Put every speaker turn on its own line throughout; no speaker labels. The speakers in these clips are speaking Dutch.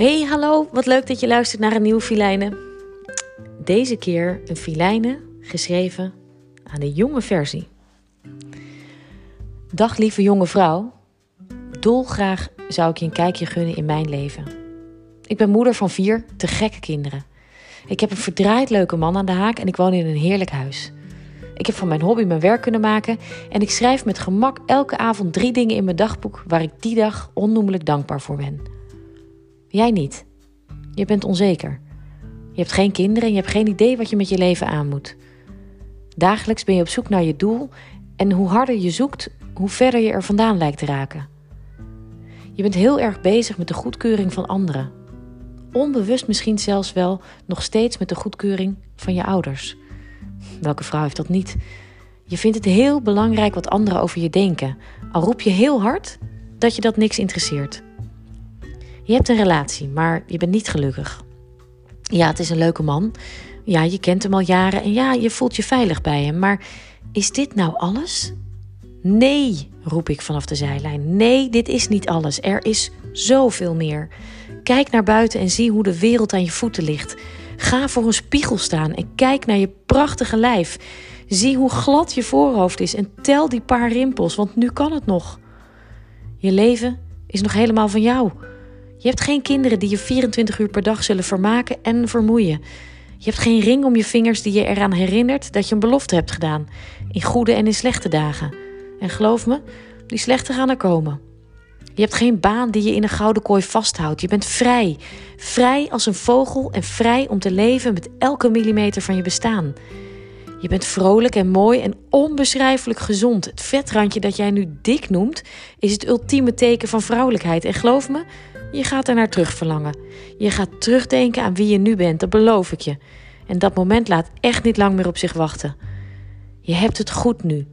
Hey, hallo, wat leuk dat je luistert naar een nieuwe filijnen. Deze keer een filijnen geschreven aan de jonge versie. Dag lieve jonge vrouw, dolgraag zou ik je een kijkje gunnen in mijn leven. Ik ben moeder van vier te gekke kinderen. Ik heb een verdraaid leuke man aan de haak en ik woon in een heerlijk huis. Ik heb van mijn hobby mijn werk kunnen maken en ik schrijf met gemak elke avond drie dingen in mijn dagboek waar ik die dag onnoemelijk dankbaar voor ben. Jij niet. Je bent onzeker. Je hebt geen kinderen en je hebt geen idee wat je met je leven aan moet. Dagelijks ben je op zoek naar je doel en hoe harder je zoekt, hoe verder je er vandaan lijkt te raken. Je bent heel erg bezig met de goedkeuring van anderen. Onbewust misschien zelfs wel nog steeds met de goedkeuring van je ouders. Welke vrouw heeft dat niet? Je vindt het heel belangrijk wat anderen over je denken, al roep je heel hard dat je dat niks interesseert. Je hebt een relatie, maar je bent niet gelukkig. Ja, het is een leuke man. Ja, je kent hem al jaren en ja, je voelt je veilig bij hem. Maar is dit nou alles? Nee, roep ik vanaf de zijlijn. Nee, dit is niet alles. Er is zoveel meer. Kijk naar buiten en zie hoe de wereld aan je voeten ligt. Ga voor een spiegel staan en kijk naar je prachtige lijf. Zie hoe glad je voorhoofd is en tel die paar rimpels, want nu kan het nog. Je leven is nog helemaal van jou. Je hebt geen kinderen die je 24 uur per dag zullen vermaken en vermoeien. Je hebt geen ring om je vingers die je eraan herinnert dat je een belofte hebt gedaan, in goede en in slechte dagen. En geloof me, die slechte gaan er komen. Je hebt geen baan die je in een gouden kooi vasthoudt. Je bent vrij. Vrij als een vogel en vrij om te leven met elke millimeter van je bestaan. Je bent vrolijk en mooi en onbeschrijfelijk gezond. Het vetrandje dat jij nu dik noemt, is het ultieme teken van vrouwelijkheid. En geloof me, je gaat er naar terug verlangen. Je gaat terugdenken aan wie je nu bent, dat beloof ik je. En dat moment laat echt niet lang meer op zich wachten. Je hebt het goed nu.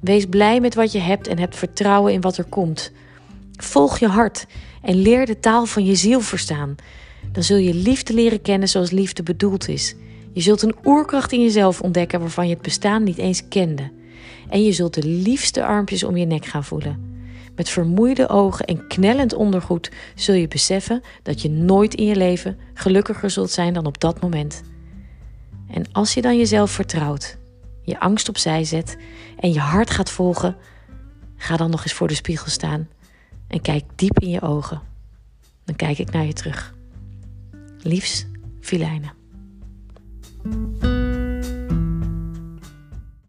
Wees blij met wat je hebt en hebt vertrouwen in wat er komt. Volg je hart en leer de taal van je ziel verstaan. Dan zul je liefde leren kennen zoals liefde bedoeld is. Je zult een oerkracht in jezelf ontdekken waarvan je het bestaan niet eens kende. En je zult de liefste armpjes om je nek gaan voelen. Met vermoeide ogen en knellend ondergoed zul je beseffen dat je nooit in je leven gelukkiger zult zijn dan op dat moment. En als je dan jezelf vertrouwt, je angst opzij zet en je hart gaat volgen, ga dan nog eens voor de spiegel staan en kijk diep in je ogen. Dan kijk ik naar je terug. Liefs, Filijnen.